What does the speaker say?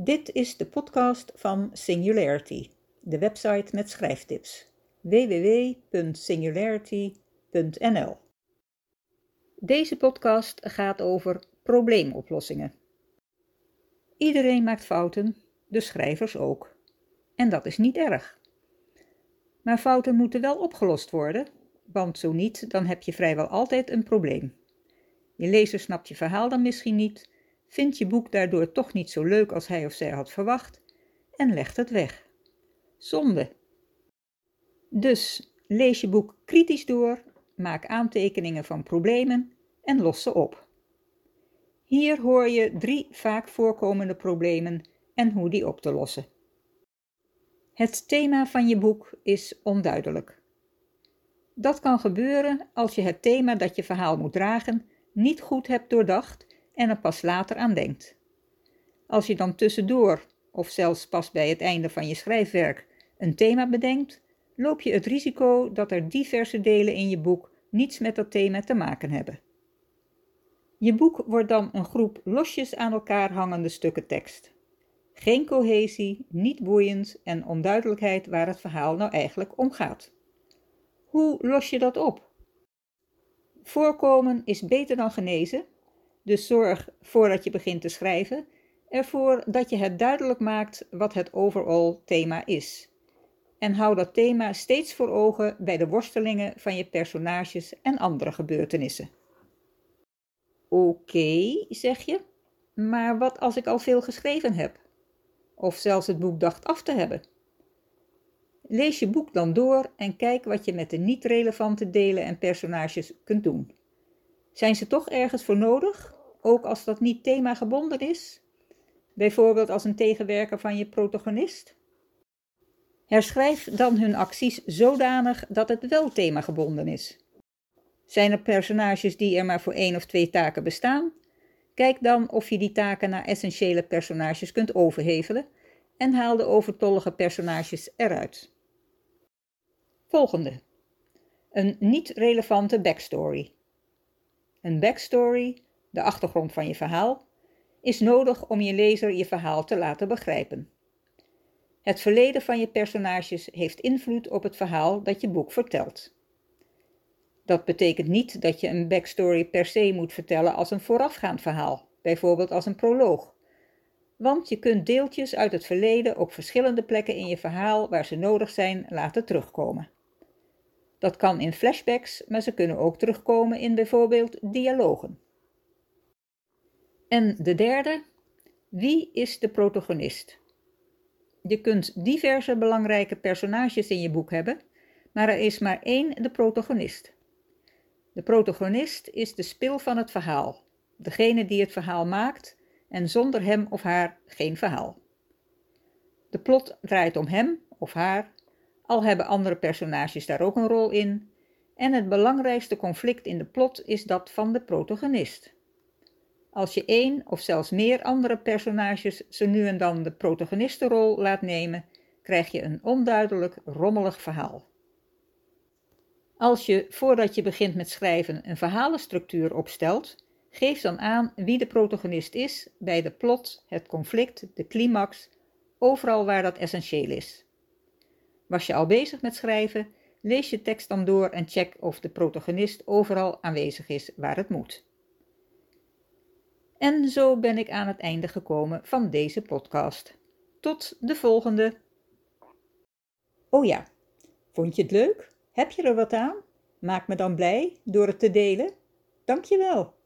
Dit is de podcast van Singularity, de website met schrijftips. www.singularity.nl Deze podcast gaat over probleemoplossingen. Iedereen maakt fouten, de schrijvers ook. En dat is niet erg. Maar fouten moeten wel opgelost worden, want zo niet, dan heb je vrijwel altijd een probleem. Je lezer snapt je verhaal dan misschien niet, vindt je boek daardoor toch niet zo leuk als hij of zij had verwacht en legt het weg. Zonde. Dus lees je boek kritisch door, maak aantekeningen van problemen en los ze op. Hier hoor je drie vaak voorkomende problemen en hoe die op te lossen. Het thema van je boek is onduidelijk. Dat kan gebeuren als je het thema dat je verhaal moet dragen niet goed hebt doordacht en er pas later aan denkt. Als je dan tussendoor, of zelfs pas bij het einde van je schrijfwerk, een thema bedenkt, loop je het risico dat er diverse delen in je boek niets met dat thema te maken hebben. Je boek wordt dan een groep losjes aan elkaar hangende stukken tekst. Geen cohesie, niet boeiend en onduidelijkheid waar het verhaal nou eigenlijk om gaat. Hoe los je dat op? Voorkomen is beter dan genezen, dus zorg voordat je begint te schrijven ervoor dat je het duidelijk maakt wat het overall thema is. En hou dat thema steeds voor ogen bij de worstelingen van je personages en andere gebeurtenissen. Oké, zeg je, maar wat als ik al veel geschreven heb? Of zelfs het boek dacht af te hebben? Lees je boek dan door en kijk wat je met de niet-relevante delen en personages kunt doen. Zijn ze toch ergens voor nodig, ook als dat niet themagebonden is? Bijvoorbeeld als een tegenwerker van je protagonist? Herschrijf dan hun acties zodanig dat het wel themagebonden is. Zijn er personages die er maar voor één of twee taken bestaan? Kijk dan of je die taken naar essentiële personages kunt overhevelen en haal de overtollige personages eruit. Volgende. Een niet relevante backstory. Een backstory, de achtergrond van je verhaal, is nodig om je lezer je verhaal te laten begrijpen. Het verleden van je personages heeft invloed op het verhaal dat je boek vertelt. Dat betekent niet dat je een backstory per se moet vertellen als een voorafgaand verhaal, bijvoorbeeld als een proloog. Want je kunt deeltjes uit het verleden op verschillende plekken in je verhaal waar ze nodig zijn laten terugkomen. Dat kan in flashbacks, maar ze kunnen ook terugkomen in bijvoorbeeld dialogen. En de derde, wie is de protagonist? Je kunt diverse belangrijke personages in je boek hebben, maar er is maar één de protagonist. De protagonist is de spil van het verhaal, degene die het verhaal maakt en zonder hem of haar geen verhaal. De plot draait om hem of haar al hebben andere personages daar ook een rol in, en het belangrijkste conflict in de plot is dat van de protagonist. Als je één of zelfs meer andere personages zo nu en dan de protagonistenrol laat nemen, krijg je een onduidelijk, rommelig verhaal. Als je voordat je begint met schrijven een verhalenstructuur opstelt, geef dan aan wie de protagonist is bij de plot, het conflict, de climax, overal waar dat essentieel is. Was je al bezig met schrijven, lees je tekst dan door en check of de protagonist overal aanwezig is waar het moet. En zo ben ik aan het einde gekomen van deze podcast. Tot de volgende. Oh ja, vond je het leuk? Heb je er wat aan? Maak me dan blij door het te delen. Dank je wel.